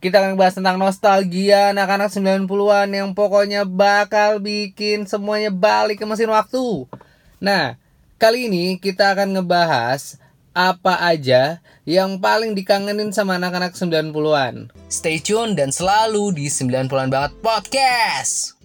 Kita akan bahas tentang nostalgia anak-anak 90-an yang pokoknya bakal bikin semuanya balik ke mesin waktu. Nah, kali ini kita akan ngebahas apa aja yang paling dikangenin sama anak-anak 90-an. Stay tune dan selalu di 90-an banget podcast.